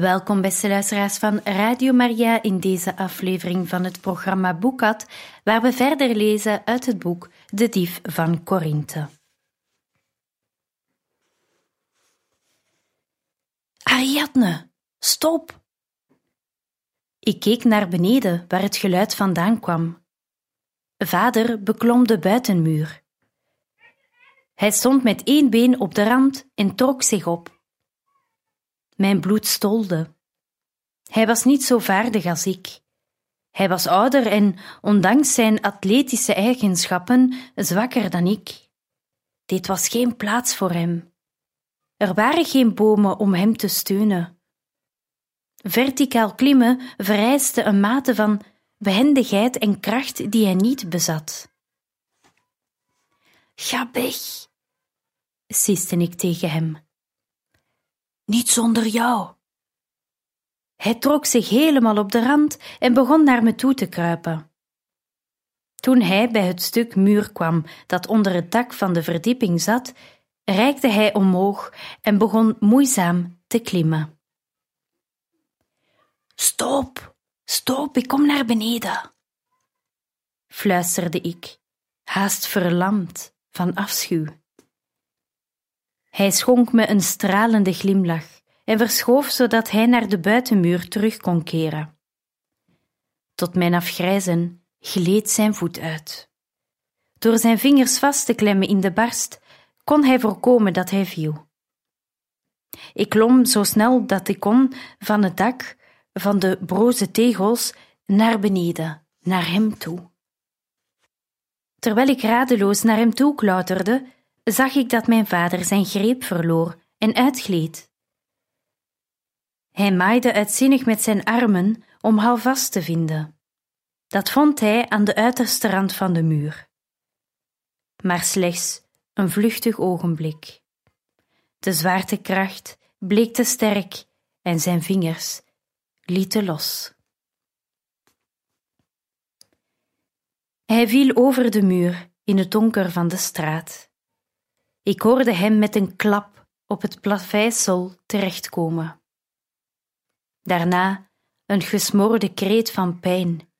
Welkom beste luisteraars van Radio Maria in deze aflevering van het programma Boekat, waar we verder lezen uit het boek De Dief van Korinthe. Ariadne, stop! Ik keek naar beneden waar het geluid vandaan kwam. Vader beklom de buitenmuur. Hij stond met één been op de rand en trok zich op. Mijn bloed stolde. Hij was niet zo vaardig als ik. Hij was ouder en, ondanks zijn atletische eigenschappen, zwakker dan ik. Dit was geen plaats voor hem. Er waren geen bomen om hem te steunen. Verticaal klimmen vereiste een mate van behendigheid en kracht die hij niet bezat. Ga weg, siste ik tegen hem. Niet zonder jou. Hij trok zich helemaal op de rand en begon naar me toe te kruipen. Toen hij bij het stuk muur kwam dat onder het dak van de verdieping zat, reikte hij omhoog en begon moeizaam te klimmen. Stop, stop, ik kom naar beneden, fluisterde ik, haast verlamd van afschuw. Hij schonk me een stralende glimlach en verschoof zodat hij naar de buitenmuur terug kon keren. Tot mijn afgrijzen gleed zijn voet uit. Door zijn vingers vast te klemmen in de barst kon hij voorkomen dat hij viel. Ik klom zo snel dat ik kon van het dak van de broze tegels naar beneden, naar hem toe. Terwijl ik radeloos naar hem toe klauterde, zag ik dat mijn vader zijn greep verloor en uitgleed. Hij maaide uitzinnig met zijn armen om houvast te vinden. Dat vond hij aan de uiterste rand van de muur. Maar slechts een vluchtig ogenblik. De zwaartekracht bleek te sterk en zijn vingers lieten los. Hij viel over de muur in het donker van de straat. Ik hoorde hem met een klap op het plaveisel terechtkomen. Daarna een gesmoorde kreet van pijn,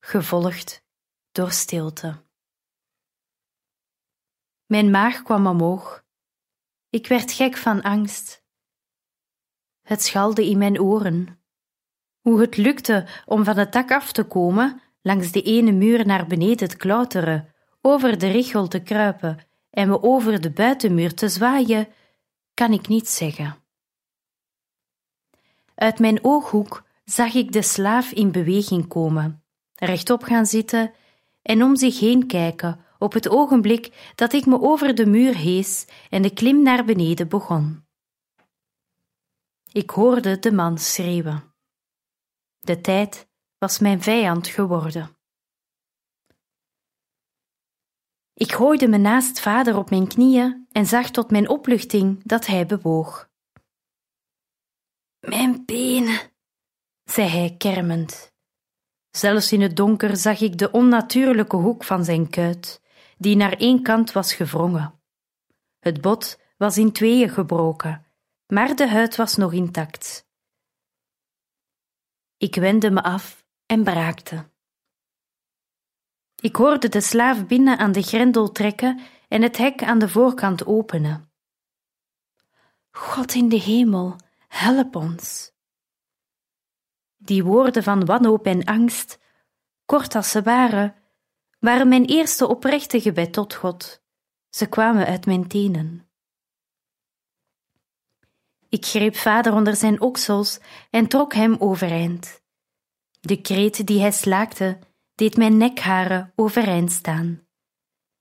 gevolgd door stilte. Mijn maag kwam omhoog. Ik werd gek van angst. Het schalde in mijn oren. Hoe het lukte om van het dak af te komen, langs de ene muur naar beneden te klauteren, over de richel te kruipen en me over de buitenmuur te zwaaien, kan ik niet zeggen. Uit mijn ooghoek zag ik de slaaf in beweging komen, rechtop gaan zitten en om zich heen kijken op het ogenblik dat ik me over de muur hees en de klim naar beneden begon. Ik hoorde de man schreeuwen. De tijd was mijn vijand geworden. Ik gooide me naast vader op mijn knieën en zag tot mijn opluchting dat hij bewoog. Mijn benen, zei hij kermend. Zelfs in het donker zag ik de onnatuurlijke hoek van zijn kuit, die naar één kant was gewrongen. Het bot was in tweeën gebroken, maar de huid was nog intact. Ik wendde me af en braakte. Ik hoorde de slaaf binnen aan de grendel trekken en het hek aan de voorkant openen. God in de hemel, help ons. Die woorden van wanhoop en angst, kort als ze waren, waren mijn eerste oprechte gebed tot God. Ze kwamen uit mijn tenen. Ik greep vader onder zijn oksels en trok hem overeind. De kreet die hij slaakte, deed mijn nekharen overeind staan.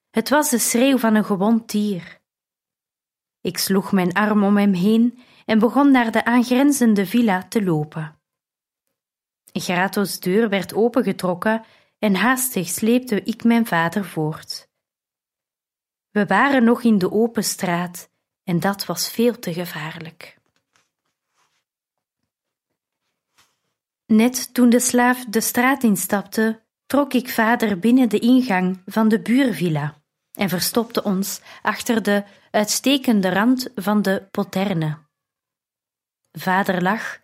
Het was de schreeuw van een gewond dier. Ik sloeg mijn arm om hem heen en begon naar de aangrenzende villa te lopen. Grato's deur werd opengetrokken en haastig sleepte ik mijn vader voort. We waren nog in de open straat en dat was veel te gevaarlijk. Net toen de slaaf de straat instapte, trok ik vader binnen de ingang van de buurvilla en verstopte ons achter de uitstekende rand van de poterne. Vader lag,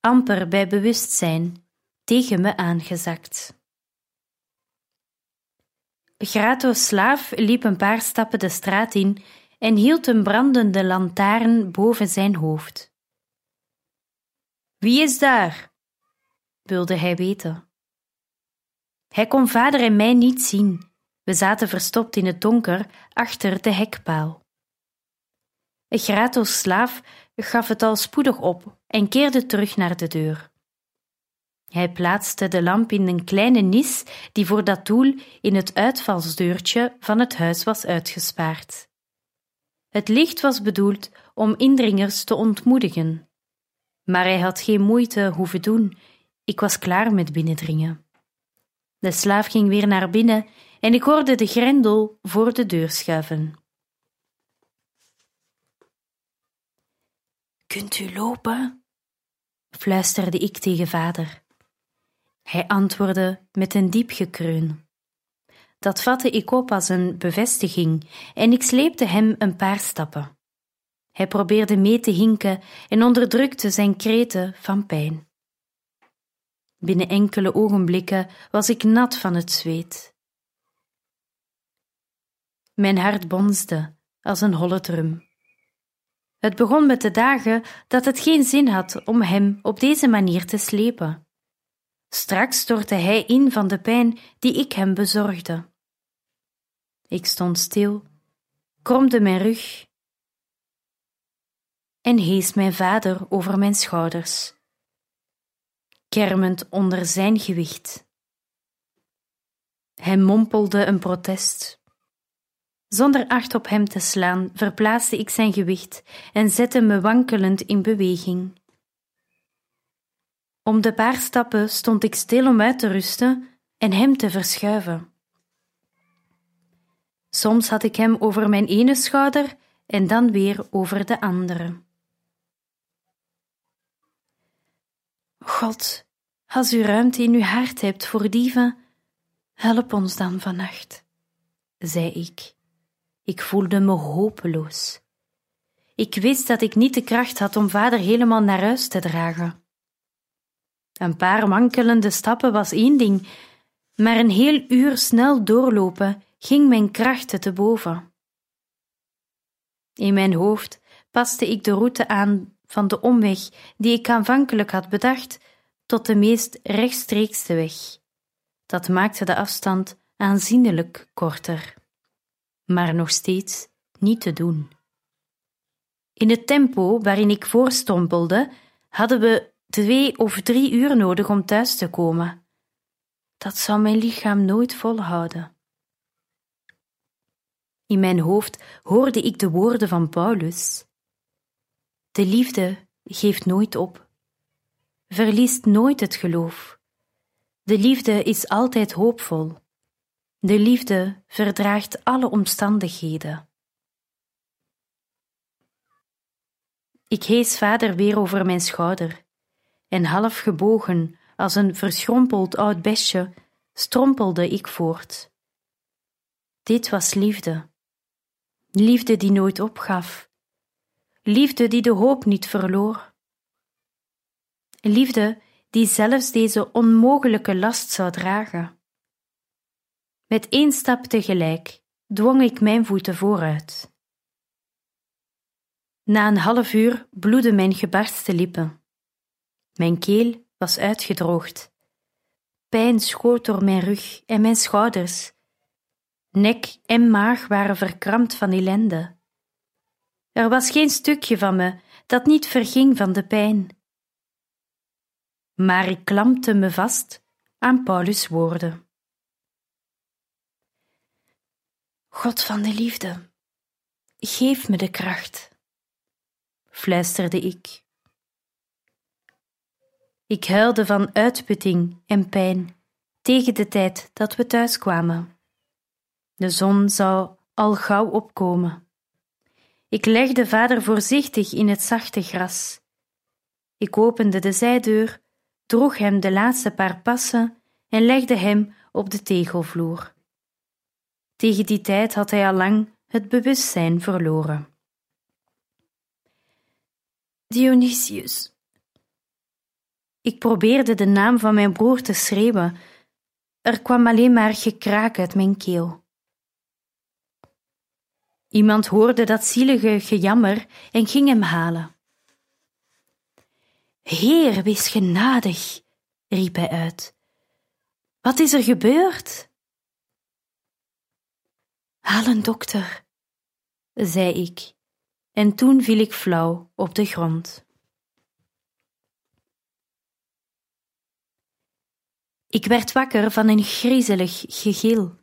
amper bij bewustzijn, tegen me aangezakt. Grato's slaaf liep een paar stappen de straat in en hield een brandende lantaarn boven zijn hoofd. Wie is daar? wilde hij weten. Hij kon vader en mij niet zien. We zaten verstopt in het donker achter de hekpaal. Grato's slaaf gaf het al spoedig op en keerde terug naar de deur. Hij plaatste de lamp in een kleine nis die voor dat doel in het uitvalsdeurtje van het huis was uitgespaard. Het licht was bedoeld om indringers te ontmoedigen. Maar hij had geen moeite hoeven doen, ik was klaar met binnendringen. De slaaf ging weer naar binnen en ik hoorde de grendel voor de deur schuiven. Kunt u lopen? fluisterde ik tegen vader. Hij antwoordde met een diep gekreun. Dat vatte ik op als een bevestiging en ik sleepte hem een paar stappen. Hij probeerde mee te hinken en onderdrukte zijn kreten van pijn. Binnen enkele ogenblikken was ik nat van het zweet. Mijn hart bonsde als een holle drum. Het begon met de dagen dat het geen zin had om hem op deze manier te slepen. Straks stortte hij in van de pijn die ik hem bezorgde. Ik stond stil, kromde mijn rug en hees mijn vader over mijn schouders, kermend onder zijn gewicht. Hij mompelde een protest. Zonder acht op hem te slaan, verplaatste ik zijn gewicht en zette me wankelend in beweging. Om de paar stappen stond ik stil om uit te rusten en hem te verschuiven. Soms had ik hem over mijn ene schouder en dan weer over de andere. God, als u ruimte in uw hart hebt voor dieven, help ons dan vannacht, zei ik. Ik voelde me hopeloos. Ik wist dat ik niet de kracht had om vader helemaal naar huis te dragen. Een paar wankelende stappen was één ding, maar een heel uur snel doorlopen ging mijn krachten te boven. In mijn hoofd paste ik de route aan van de omweg die ik aanvankelijk had bedacht tot de meest rechtstreekste weg. Dat maakte de afstand aanzienlijk korter, maar nog steeds niet te doen. In het tempo waarin ik voorstompelde, hadden we twee of drie uur nodig om thuis te komen. Dat zou mijn lichaam nooit volhouden. In mijn hoofd hoorde ik de woorden van Paulus. De liefde geeft nooit op, verliest nooit het geloof. De liefde is altijd hoopvol. De liefde verdraagt alle omstandigheden. Ik hees vader weer over mijn schouder en half gebogen als een verschrompeld oud besje strompelde ik voort. Dit was liefde. Liefde die nooit opgaf. Liefde die de hoop niet verloor. Liefde die zelfs deze onmogelijke last zou dragen. Met één stap tegelijk dwong ik mijn voeten vooruit. Na een half uur bloedden mijn gebarste lippen. Mijn keel was uitgedroogd. Pijn schoot door mijn rug en mijn schouders. Nek en maag waren verkrampt van ellende. Er was geen stukje van me dat niet verging van de pijn. Maar ik klampte me vast aan Paulus' woorden. God van de liefde, geef me de kracht fluisterde ik. Ik huilde van uitputting en pijn tegen de tijd dat we thuis kwamen. De zon zou al gauw opkomen. Ik legde vader voorzichtig in het zachte gras. Ik opende de zijdeur, droeg hem de laatste paar passen en legde hem op de tegelvloer. Tegen die tijd had hij al lang het bewustzijn verloren. Dionysius. Ik probeerde de naam van mijn broer te schreeuwen. Er kwam alleen maar gekraak uit mijn keel. Iemand hoorde dat zielige gejammer en ging hem halen. Heer, wees genadig, riep hij uit. Wat is er gebeurd? Haal een dokter, zei ik, en toen viel ik flauw op de grond. Ik werd wakker van een griezelig gegil.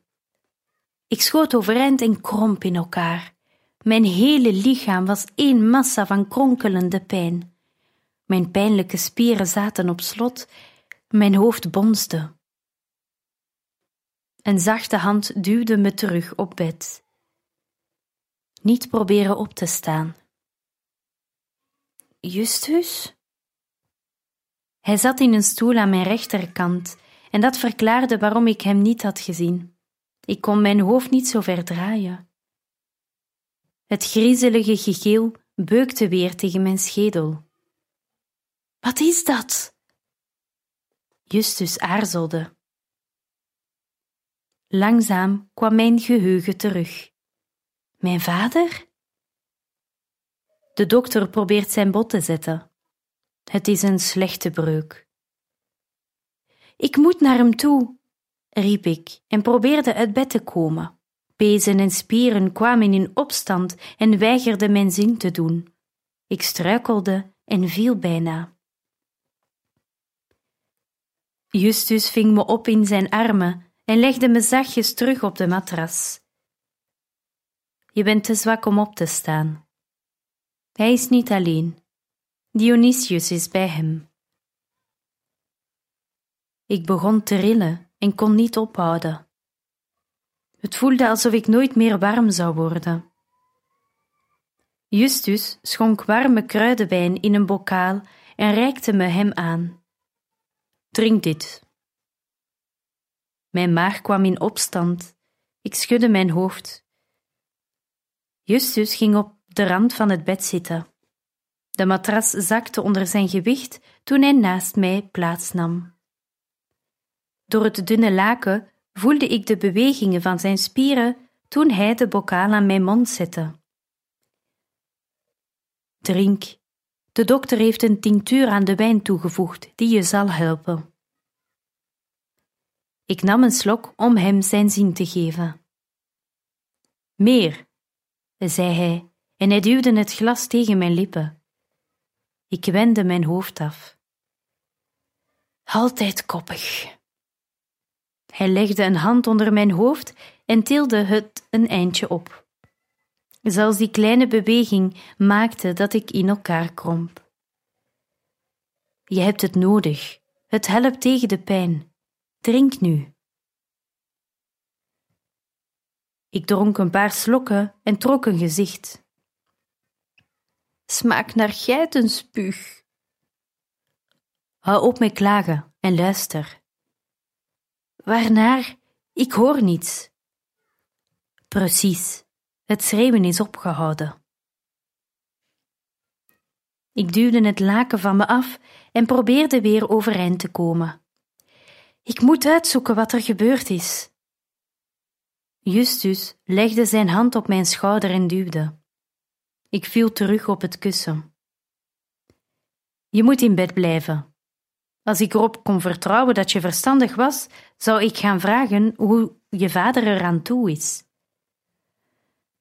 Ik schoot overeind en kromp in elkaar. Mijn hele lichaam was één massa van kronkelende pijn. Mijn pijnlijke spieren zaten op slot, mijn hoofd bonsde. Een zachte hand duwde me terug op bed. Niet proberen op te staan. Justus? Hij zat in een stoel aan mijn rechterkant en dat verklaarde waarom ik hem niet had gezien. Ik kon mijn hoofd niet zo ver draaien. Het griezelige gegil beukte weer tegen mijn schedel. Wat is dat? Justus aarzelde. Langzaam kwam mijn geheugen terug. Mijn vader? De dokter probeert zijn bot te zetten. Het is een slechte breuk. Ik moet naar hem toe, riep ik en probeerde uit bed te komen. Pezen en spieren kwamen in opstand en weigerden mijn zin te doen. Ik struikelde en viel bijna. Justus ving me op in zijn armen en legde me zachtjes terug op de matras. Je bent te zwak om op te staan. Hij is niet alleen. Dionysius is bij hem. Ik begon te rillen en kon niet ophouden. Het voelde alsof ik nooit meer warm zou worden. Justus schonk warme kruidenwijn in een bokaal en reikte me hem aan. Drink dit. Mijn maag kwam in opstand. Ik schudde mijn hoofd. Justus ging op de rand van het bed zitten. De matras zakte onder zijn gewicht toen hij naast mij plaatsnam. Door het dunne laken voelde ik de bewegingen van zijn spieren toen hij de bokaal aan mijn mond zette. Drink. De dokter heeft een tinctuur aan de wijn toegevoegd die je zal helpen. Ik nam een slok om hem zijn zin te geven. Meer, zei hij, en hij duwde het glas tegen mijn lippen. Ik wendde mijn hoofd af. Altijd koppig. Hij legde een hand onder mijn hoofd en tilde het een eindje op. Zelfs die kleine beweging maakte dat ik in elkaar kromp. Je hebt het nodig. Het helpt tegen de pijn. Drink nu. Ik dronk een paar slokken en trok een gezicht. Smaak naar geitenspuug. Hou op met klagen en luister. Waarnaar? Ik hoor niets. Precies, het schreeuwen is opgehouden. Ik duwde het laken van me af en probeerde weer overeind te komen. Ik moet uitzoeken wat er gebeurd is. Justus legde zijn hand op mijn schouder en duwde. Ik viel terug op het kussen. Je moet in bed blijven. Als ik erop kon vertrouwen dat je verstandig was, zou ik gaan vragen hoe je vader eraan toe is.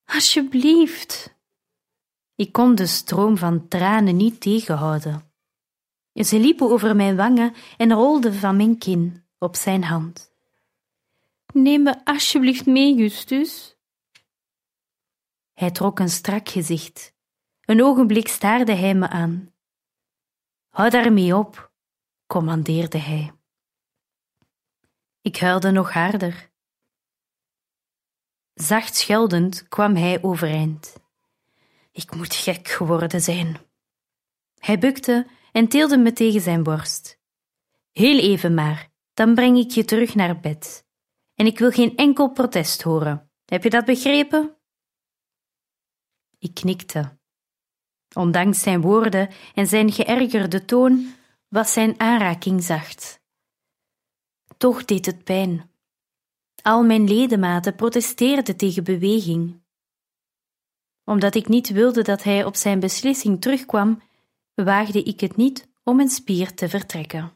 Alsjeblieft. Ik kon de stroom van tranen niet tegenhouden. Ze liepen over mijn wangen en rolden van mijn kin op zijn hand. Neem me alsjeblieft mee, Justus. Hij trok een strak gezicht. Een ogenblik staarde hij me aan. Hou daarmee op, commandeerde hij. Ik huilde nog harder. Zacht scheldend kwam hij overeind. Ik moet gek geworden zijn. Hij bukte en teelde me tegen zijn borst. Heel even maar, dan breng ik je terug naar bed. En ik wil geen enkel protest horen. Heb je dat begrepen? Ik knikte. Ondanks zijn woorden en zijn geërgerde toon was zijn aanraking zacht. Toch deed het pijn. Al mijn ledematen protesteerden tegen beweging. Omdat ik niet wilde dat hij op zijn beslissing terugkwam, waagde ik het niet om een spier te vertrekken.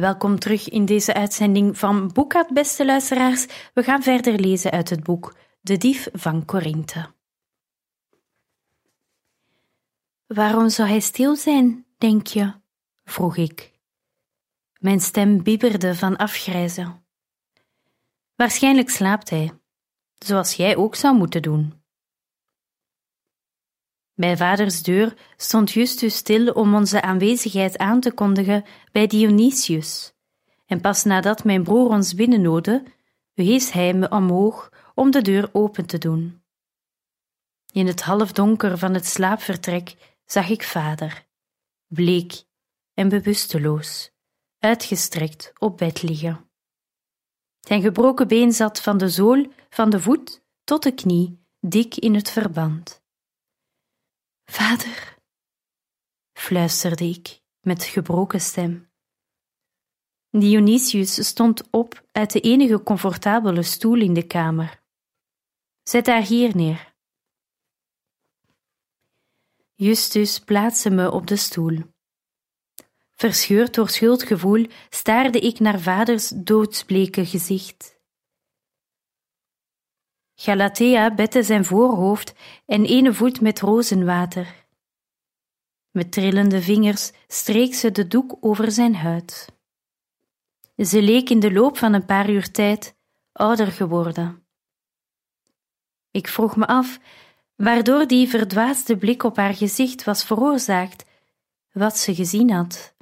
Welkom terug in deze uitzending van Boekad, beste luisteraars. We gaan verder lezen uit het boek De Dief van Corinthe. Waarom zou hij stil zijn, denk je? vroeg ik. Mijn stem bibberde van afgrijzen. Waarschijnlijk slaapt hij, zoals jij ook zou moeten doen. Bij vaders deur stond Justus stil om onze aanwezigheid aan te kondigen bij Dionysius. En pas nadat mijn broer ons binnennoodde, wees hij me omhoog om de deur open te doen. In het halfdonker van het slaapvertrek zag ik vader, bleek en bewusteloos, uitgestrekt op bed liggen. Zijn gebroken been zat van de zool van de voet tot de knie dik in het verband. Vader, fluisterde ik met gebroken stem. Dionysius stond op uit de enige comfortabele stoel in de kamer. Zet haar hier neer. Justus plaatste me op de stoel. Verscheurd door schuldgevoel staarde ik naar vaders doodsbleke gezicht. Galatea bette zijn voorhoofd en ene voet met rozenwater. Met trillende vingers streek ze de doek over zijn huid. Ze leek in de loop van een paar uur tijd ouder geworden. Ik vroeg me af waardoor die verdwaasde blik op haar gezicht was veroorzaakt, wat ze gezien had.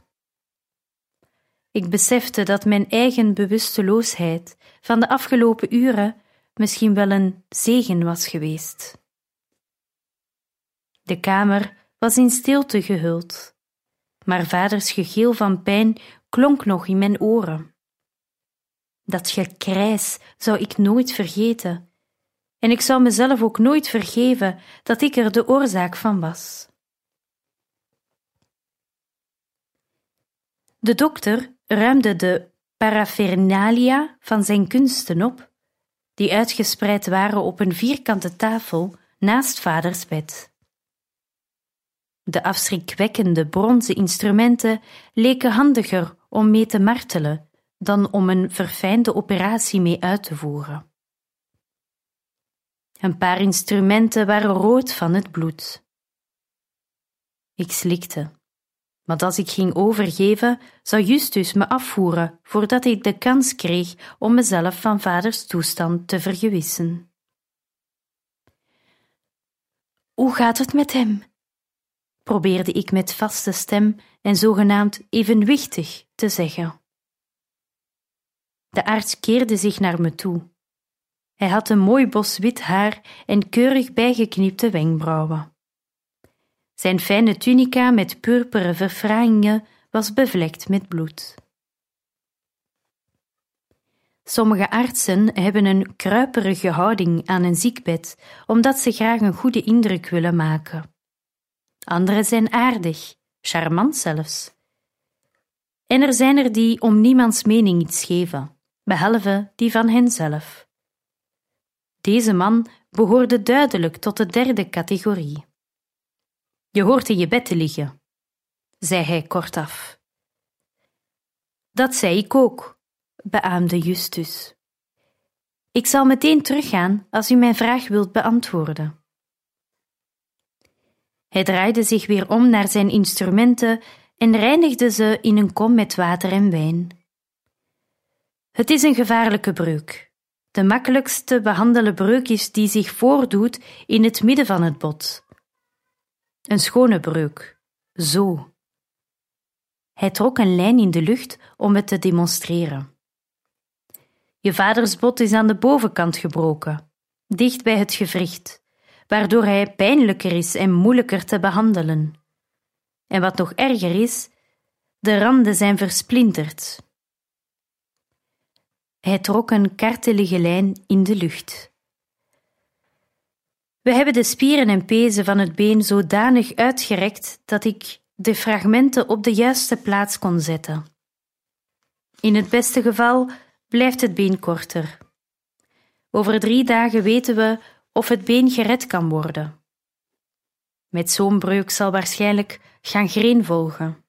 Ik besefte dat mijn eigen bewusteloosheid van de afgelopen uren misschien wel een zegen was geweest. De kamer was in stilte gehuld, maar vaders gegil van pijn klonk nog in mijn oren. Dat gekrijs zou ik nooit vergeten, en ik zou mezelf ook nooit vergeven dat ik er de oorzaak van was. De dokter ruimde de paraphernalia van zijn kunsten op, die uitgespreid waren op een vierkante tafel naast vaders bed. De afschrikwekkende bronzen instrumenten leken handiger om mee te martelen dan om een verfijnde operatie mee uit te voeren. Een paar instrumenten waren rood van het bloed. Ik slikte, want als ik ging overgeven, zou Justus me afvoeren voordat ik de kans kreeg om mezelf van vaders toestand te vergewissen. Hoe gaat het met hem? probeerde ik met vaste stem en zogenaamd evenwichtig te zeggen. De arts keerde zich naar me toe. Hij had een mooi bos wit haar en keurig bijgeknipte wenkbrauwen. Zijn fijne tunica met purperen verfraaiingen was bevlekt met bloed. Sommige artsen hebben een kruiperige houding aan een ziekbed, omdat ze graag een goede indruk willen maken. Anderen zijn aardig, charmant zelfs. En er zijn er die om niemands mening iets geven, behalve die van henzelf. Deze man behoorde duidelijk tot de derde categorie. Je hoort in je bed te liggen, zei hij kortaf. Dat zei ik ook, beaamde Justus. Ik zal meteen teruggaan als u mijn vraag wilt beantwoorden. Hij draaide zich weer om naar zijn instrumenten en reinigde ze in een kom met water en wijn. Het is een gevaarlijke breuk. De makkelijkst te behandelen breuk is die zich voordoet in het midden van het bot. Een schone breuk. Zo. Hij trok een lijn in de lucht om het te demonstreren. Je vaders bot is aan de bovenkant gebroken, dicht bij het gewricht waardoor hij pijnlijker is en moeilijker te behandelen. En wat nog erger is, de randen zijn versplinterd. Hij trok een kartelige lijn in de lucht. We hebben de spieren en pezen van het been zodanig uitgerekt dat ik de fragmenten op de juiste plaats kon zetten. In het beste geval blijft het been korter. Over drie dagen weten we of het been gered kan worden. Met zo'n breuk zal waarschijnlijk gangreen volgen.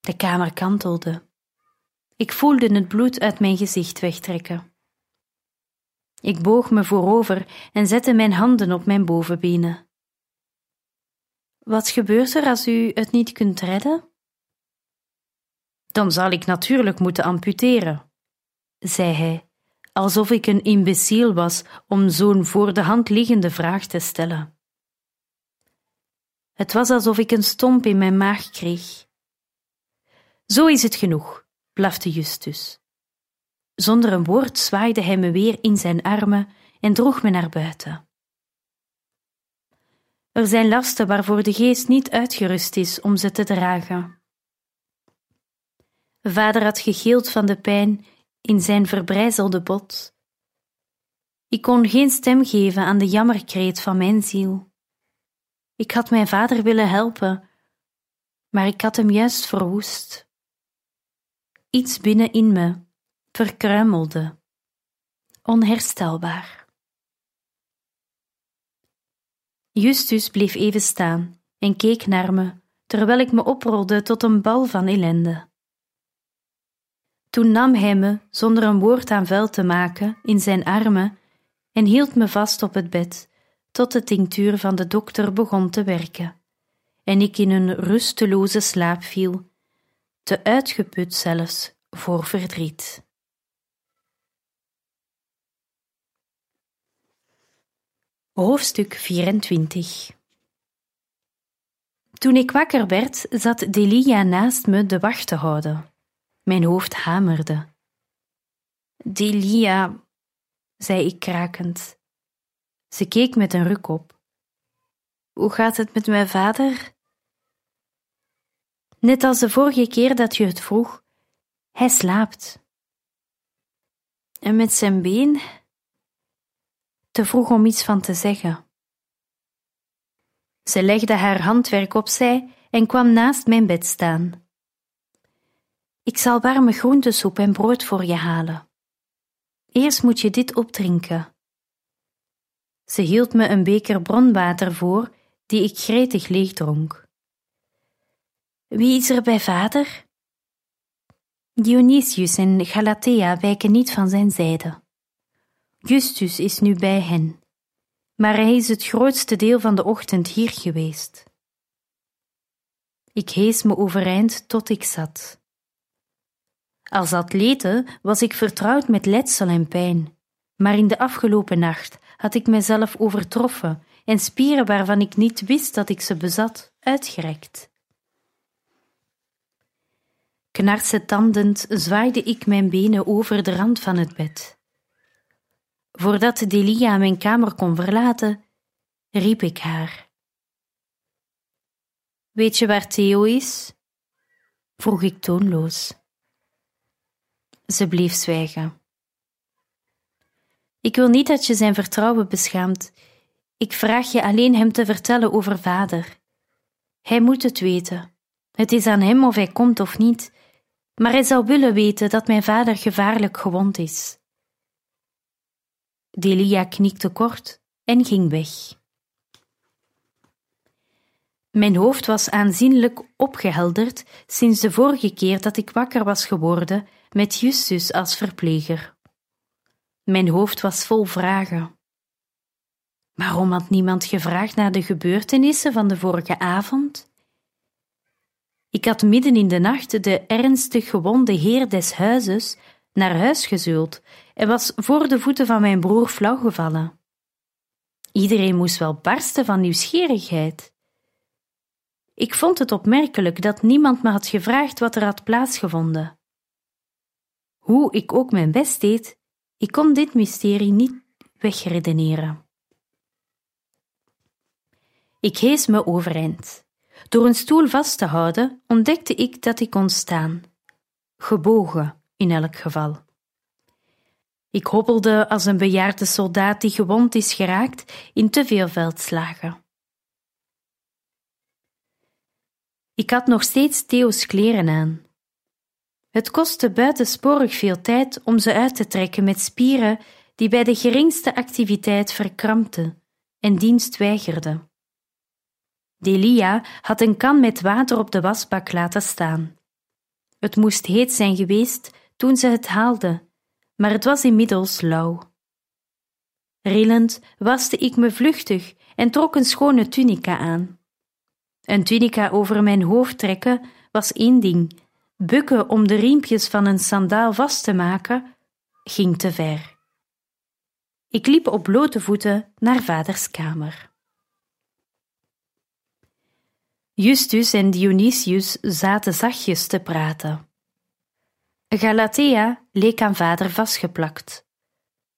De kamer kantelde. Ik voelde het bloed uit mijn gezicht wegtrekken. Ik boog me voorover en zette mijn handen op mijn bovenbenen. Wat gebeurt er als u het niet kunt redden? Dan zal ik natuurlijk moeten amputeren, zei hij alsof ik een imbeciel was om zo'n voor de hand liggende vraag te stellen. Het was alsof ik een stomp in mijn maag kreeg. Zo is het genoeg, blafte Justus. Zonder een woord zwaaide hij me weer in zijn armen en droeg me naar buiten. Er zijn lasten waarvoor de geest niet uitgerust is om ze te dragen. Vader had gegild van de pijn in zijn verbrijzelde bot. Ik kon geen stem geven aan de jammerkreet van mijn ziel. Ik had mijn vader willen helpen, maar ik had hem juist verwoest. Iets binnenin me verkruimelde, onherstelbaar. Justus bleef even staan en keek naar me, terwijl ik me oprolde tot een bal van ellende. Toen nam hij me, zonder een woord aan vuil te maken, in zijn armen en hield me vast op het bed, tot de tinctuur van de dokter begon te werken, en ik in een rusteloze slaap viel, te uitgeput zelfs voor verdriet. Hoofdstuk 24 Toen ik wakker werd, zat Delia naast me de wacht te houden. Mijn hoofd hamerde. Delia, zei ik krakend. Ze keek met een ruk op. Hoe gaat het met mijn vader? Net als de vorige keer dat je het vroeg, hij slaapt. En met zijn been? Te vroeg om iets van te zeggen. Ze legde haar handwerk opzij en kwam naast mijn bed staan. Ik zal warme groentesoep en brood voor je halen. Eerst moet je dit opdrinken. Ze hield me een beker bronwater voor, die ik gretig leegdronk. Wie is er bij vader? Dionysius en Galatea wijken niet van zijn zijde. Justus is nu bij hen, maar hij is het grootste deel van de ochtend hier geweest. Ik hees me overeind tot ik zat. Als atlete was ik vertrouwd met letsel en pijn, maar in de afgelopen nacht had ik mezelf overtroffen en spieren waarvan ik niet wist dat ik ze bezat, uitgerekt. tandend zwaaide ik mijn benen over de rand van het bed. Voordat Delia mijn kamer kon verlaten, riep ik haar. Weet je waar Theo is? vroeg ik toonloos. Ze bleef zwijgen. Ik wil niet dat je zijn vertrouwen beschaamt. Ik vraag je alleen hem te vertellen over vader. Hij moet het weten. Het is aan hem of hij komt of niet, maar hij zou willen weten dat mijn vader gevaarlijk gewond is. Delia knikte kort en ging weg. Mijn hoofd was aanzienlijk opgehelderd sinds de vorige keer dat ik wakker was geworden met Justus als verpleger. Mijn hoofd was vol vragen. Waarom had niemand gevraagd naar de gebeurtenissen van de vorige avond? Ik had midden in de nacht de ernstig gewonde heer des huizes naar huis gezult en was voor de voeten van mijn broer flauw gevallen. Iedereen moest wel barsten van nieuwsgierigheid. Ik vond het opmerkelijk dat niemand me had gevraagd wat er had plaatsgevonden. Hoe ik ook mijn best deed, ik kon dit mysterie niet wegredeneren. Ik hees me overeind. Door een stoel vast te houden, ontdekte ik dat ik kon staan. Gebogen, in elk geval. Ik hobbelde als een bejaarde soldaat die gewond is geraakt in te veel veldslagen. Ik had nog steeds Theo's kleren aan. Het kostte buitensporig veel tijd om ze uit te trekken met spieren die bij de geringste activiteit verkrampten en dienst weigerden. Delia had een kan met water op de wasbak laten staan. Het moest heet zijn geweest toen ze het haalde, maar het was inmiddels lauw. Rillend waste ik me vluchtig en trok een schone tunica aan. Een tunica over mijn hoofd trekken was één ding, bukken om de riempjes van een sandaal vast te maken, ging te ver. Ik liep op blote voeten naar vaders kamer. Justus en Dionysius zaten zachtjes te praten. Galatea leek aan vader vastgeplakt.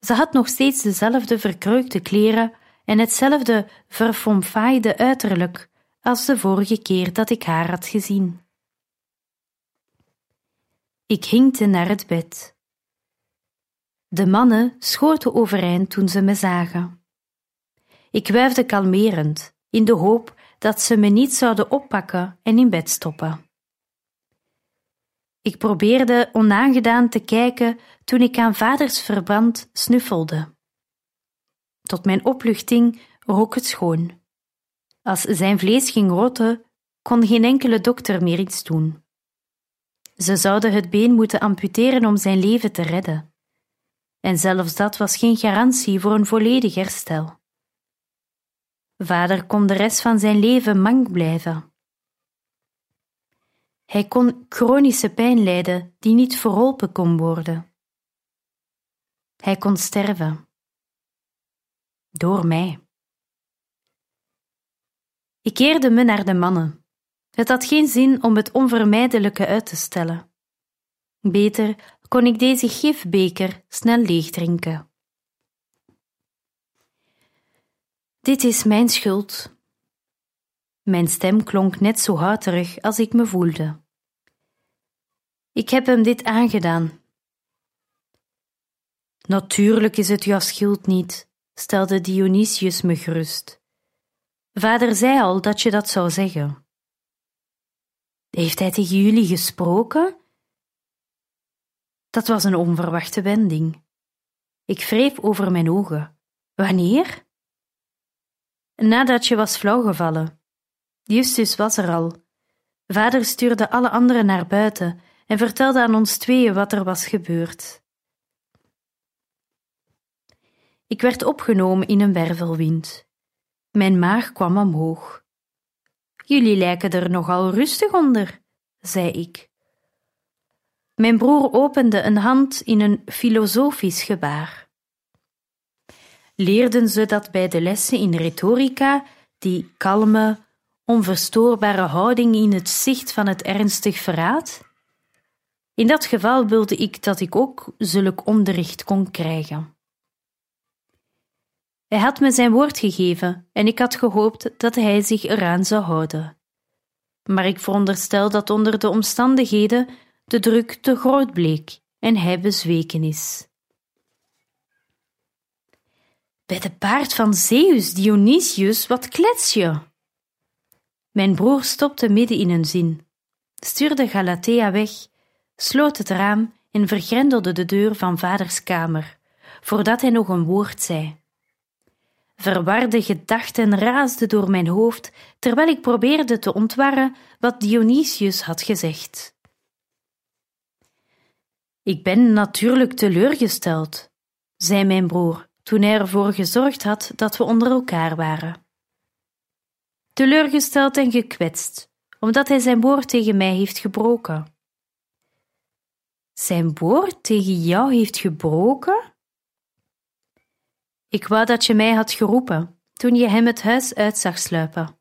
Ze had nog steeds dezelfde verkreukte kleren en hetzelfde verfomfaaide uiterlijk als de vorige keer dat ik haar had gezien. Ik hinkte naar het bed. De mannen schoten overeind toen ze me zagen. Ik wuifde kalmerend, in de hoop dat ze me niet zouden oppakken en in bed stoppen. Ik probeerde onaangedaan te kijken toen ik aan vaders verband snuffelde. Tot mijn opluchting rook het schoon. Als zijn vlees ging rotten, kon geen enkele dokter meer iets doen. Ze zouden het been moeten amputeren om zijn leven te redden. En zelfs dat was geen garantie voor een volledig herstel. Vader kon de rest van zijn leven mank blijven. Hij kon chronische pijn lijden die niet verholpen kon worden. Hij kon sterven. Door mij. Ik keerde me naar de mannen. Het had geen zin om het onvermijdelijke uit te stellen. Beter kon ik deze gifbeker snel leegdrinken. Dit is mijn schuld. Mijn stem klonk net zo houterig als ik me voelde. Ik heb hem dit aangedaan. Natuurlijk is het jouw schuld niet, stelde Dionysius me gerust. Vader zei al dat je dat zou zeggen. Heeft hij tegen jullie gesproken? Dat was een onverwachte wending. Ik wreef over mijn ogen. Wanneer? Nadat je was flauwgevallen. Justus was er al. Vader stuurde alle anderen naar buiten en vertelde aan ons tweeën wat er was gebeurd. Ik werd opgenomen in een wervelwind. Mijn maag kwam omhoog. Jullie lijken er nogal rustig onder, zei ik. Mijn broer opende een hand in een filosofisch gebaar. Leerden ze dat bij de lessen in retorica, die kalme, onverstoorbare houding in het zicht van het ernstig verraad? In dat geval wilde ik dat ik ook zulk onderricht kon krijgen. Hij had me zijn woord gegeven en ik had gehoopt dat hij zich eraan zou houden. Maar ik veronderstel dat onder de omstandigheden de druk te groot bleek en hij bezweken is. Bij de paard van Zeus, Dionysius, wat klets je? Mijn broer stopte midden in een zin, stuurde Galatea weg, sloot het raam en vergrendelde de deur van vaders kamer, voordat hij nog een woord zei. Verwarde gedachten raasden door mijn hoofd terwijl ik probeerde te ontwarren wat Dionysius had gezegd. Ik ben natuurlijk teleurgesteld, zei mijn broer toen hij ervoor gezorgd had dat we onder elkaar waren. Teleurgesteld en gekwetst, omdat hij zijn woord tegen mij heeft gebroken. Zijn woord tegen jou heeft gebroken? Ik wou dat je mij had geroepen toen je hem het huis uit zag sluipen,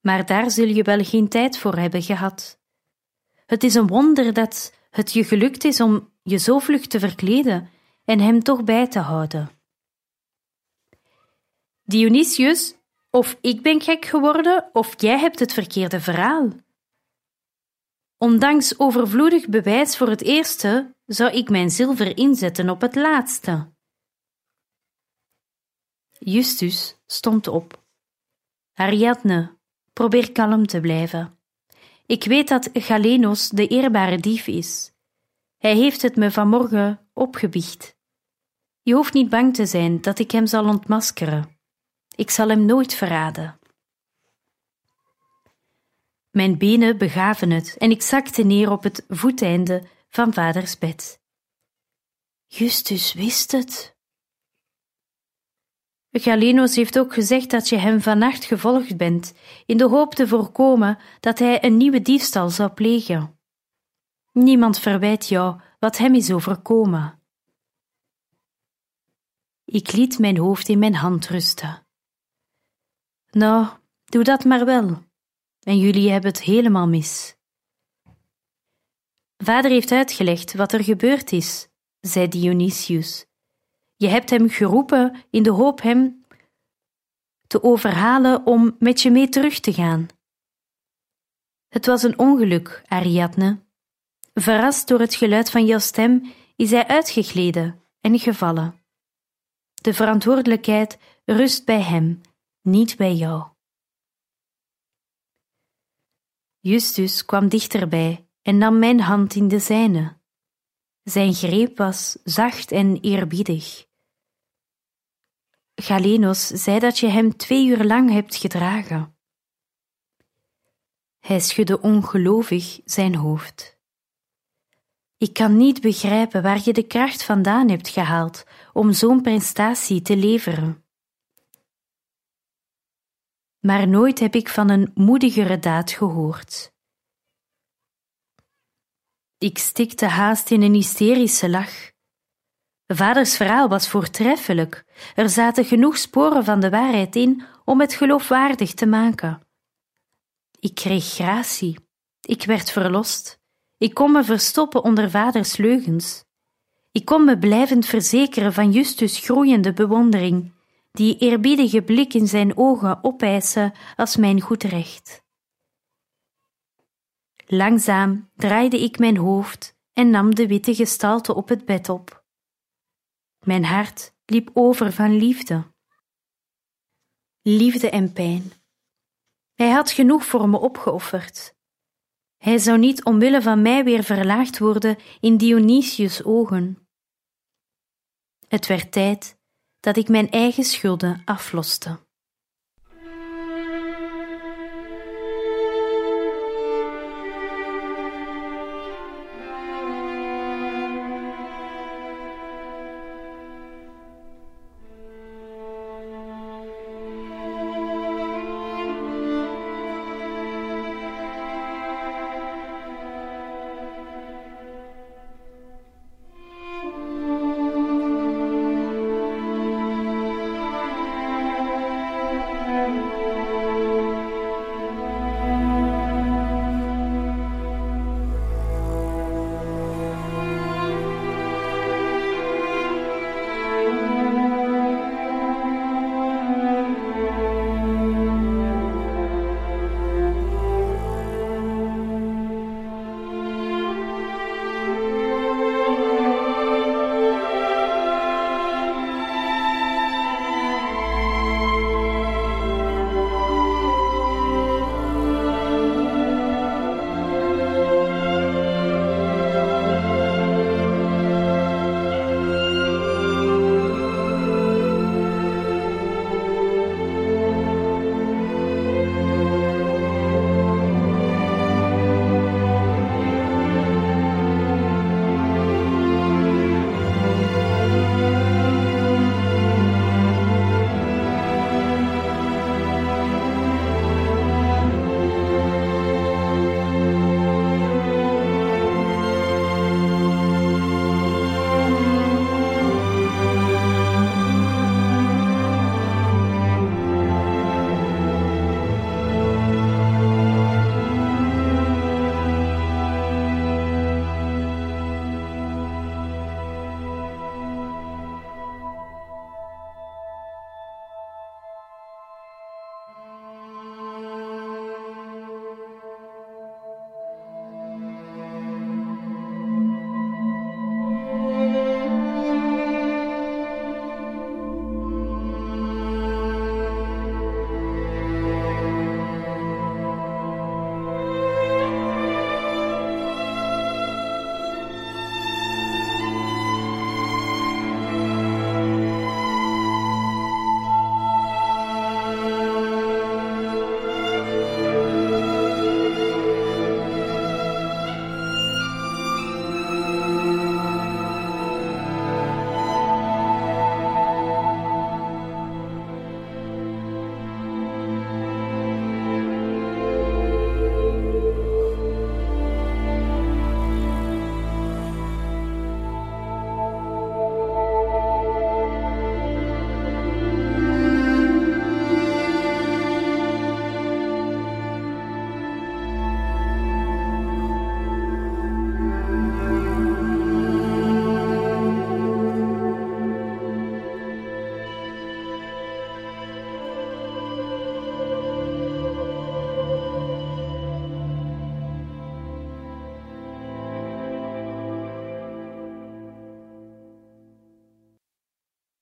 maar daar zul je wel geen tijd voor hebben gehad. Het is een wonder dat het je gelukt is om je zo vlug te verkleden en hem toch bij te houden. Dionysius, of ik ben gek geworden, of jij hebt het verkeerde verhaal. Ondanks overvloedig bewijs voor het eerste, zou ik mijn zilver inzetten op het laatste. Justus stond op. Ariadne, probeer kalm te blijven. Ik weet dat Galenos de eerbare dief is. Hij heeft het me vanmorgen opgebiecht. Je hoeft niet bang te zijn dat ik hem zal ontmaskeren. Ik zal hem nooit verraden. Mijn benen begaven het en ik zakte neer op het voeteinde van vaders bed. Justus wist het. Galenos heeft ook gezegd dat je hem vannacht gevolgd bent, in de hoop te voorkomen dat hij een nieuwe diefstal zou plegen. Niemand verwijt jou wat hem is overkomen. Ik liet mijn hoofd in mijn hand rusten. Nou, doe dat maar wel. En jullie hebben het helemaal mis. Vader heeft uitgelegd wat er gebeurd is, zei Dionysius. Je hebt hem geroepen in de hoop hem te overhalen om met je mee terug te gaan. Het was een ongeluk, Ariadne. Verrast door het geluid van jouw stem is hij uitgegleden en gevallen. De verantwoordelijkheid rust bij hem, niet bij jou. Justus kwam dichterbij en nam mijn hand in de zijne. Zijn greep was zacht en eerbiedig. Galenos zei dat je hem twee uur lang hebt gedragen. Hij schudde ongelovig zijn hoofd. Ik kan niet begrijpen waar je de kracht vandaan hebt gehaald om zo'n prestatie te leveren. Maar nooit heb ik van een moedigere daad gehoord. Ik stikte haast in een hysterische lach. Vaders verhaal was voortreffelijk. Er zaten genoeg sporen van de waarheid in om het geloofwaardig te maken. Ik kreeg gratie. Ik werd verlost. Ik kon me verstoppen onder vaders leugens. Ik kon me blijvend verzekeren van Justus' groeiende bewondering, die eerbiedige blik in zijn ogen opeisen als mijn goed recht. Langzaam draaide ik mijn hoofd en nam de witte gestalte op het bed op. Mijn hart liep over van liefde. Liefde en pijn. Hij had genoeg voor me opgeofferd. Hij zou niet omwille van mij weer verlaagd worden in Dionysius' ogen. Het werd tijd dat ik mijn eigen schulden afloste.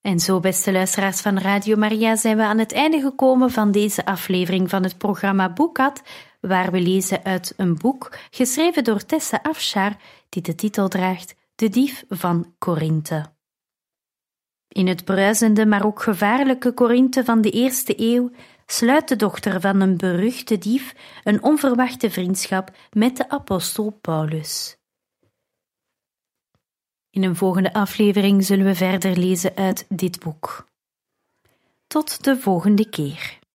En zo, beste luisteraars van Radio Maria, zijn we aan het einde gekomen van deze aflevering van het programma Boekat, waar we lezen uit een boek geschreven door Tessa Afshar, die de titel draagt De Dief van Korinthe. In het bruisende, maar ook gevaarlijke Korinthe van de eerste eeuw sluit de dochter van een beruchte dief een onverwachte vriendschap met de apostel Paulus. In een volgende aflevering zullen we verder lezen uit dit boek. Tot de volgende keer.